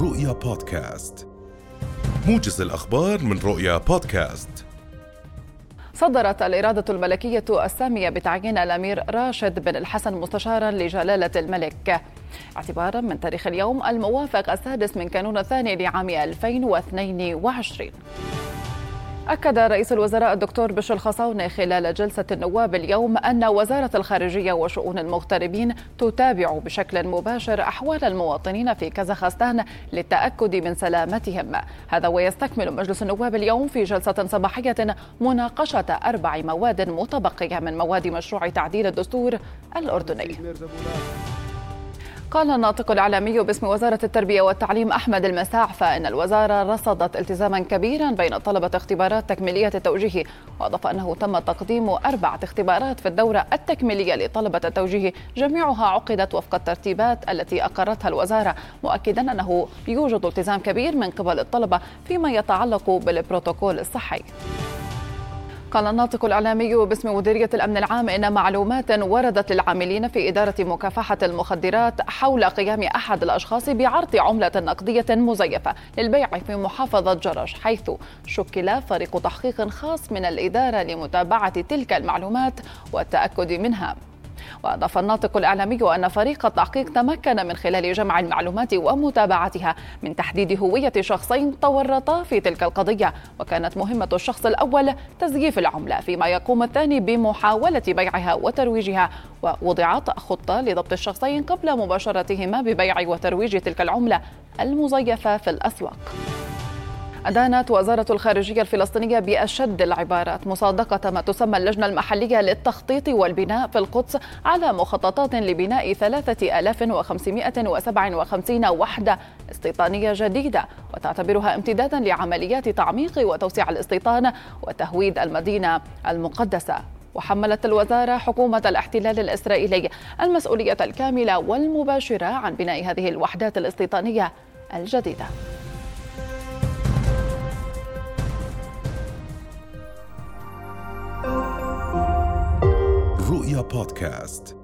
رؤيا بودكاست. موجز الأخبار من رؤيا بودكاست. صدرت الإرادة الملكية السامية بتعيين الأمير راشد بن الحسن مستشارا لجلالة الملك. اعتبارا من تاريخ اليوم الموافق السادس من كانون الثاني لعام 2022 أكد رئيس الوزراء الدكتور بشر الخصاونة خلال جلسة النواب اليوم أن وزارة الخارجية وشؤون المغتربين تتابع بشكل مباشر أحوال المواطنين في كازاخستان للتأكد من سلامتهم. هذا ويستكمل مجلس النواب اليوم في جلسة صباحية مناقشة أربع مواد متبقية من مواد مشروع تعديل الدستور الأردني. قال الناطق الإعلامي باسم وزارة التربية والتعليم أحمد المساعفة أن الوزارة رصدت التزاما كبيرا بين طلبة اختبارات تكميلية التوجيه وأضاف أنه تم تقديم أربعة اختبارات في الدورة التكميلية لطلبة التوجيه جميعها عقدت وفق الترتيبات التي أقرتها الوزارة مؤكدا أنه يوجد التزام كبير من قبل الطلبة فيما يتعلق بالبروتوكول الصحي. قال الناطق الإعلامي باسم مديرية الأمن العام إن معلومات وردت للعاملين في إدارة مكافحة المخدرات حول قيام أحد الأشخاص بعرض عملة نقدية مزيفة للبيع في محافظة جرش حيث شكل فريق تحقيق خاص من الإدارة لمتابعة تلك المعلومات والتأكد منها. وأضاف الناطق الإعلامي أن فريق التحقيق تمكن من خلال جمع المعلومات ومتابعتها من تحديد هوية شخصين تورطا في تلك القضية وكانت مهمة الشخص الأول تزييف العملة فيما يقوم الثاني بمحاولة بيعها وترويجها ووضعت خطة لضبط الشخصين قبل مباشرتهما ببيع وترويج تلك العملة المزيفة في الأسواق. أدانت وزارة الخارجية الفلسطينية بأشد العبارات مصادقة ما تسمى اللجنة المحلية للتخطيط والبناء في القدس على مخططات لبناء 3557 وحدة استيطانية جديدة وتعتبرها امتدادا لعمليات تعميق وتوسيع الاستيطان وتهويد المدينة المقدسة. وحملت الوزارة حكومة الاحتلال الإسرائيلي المسؤولية الكاملة والمباشرة عن بناء هذه الوحدات الاستيطانية الجديدة. رؤيا بودكاست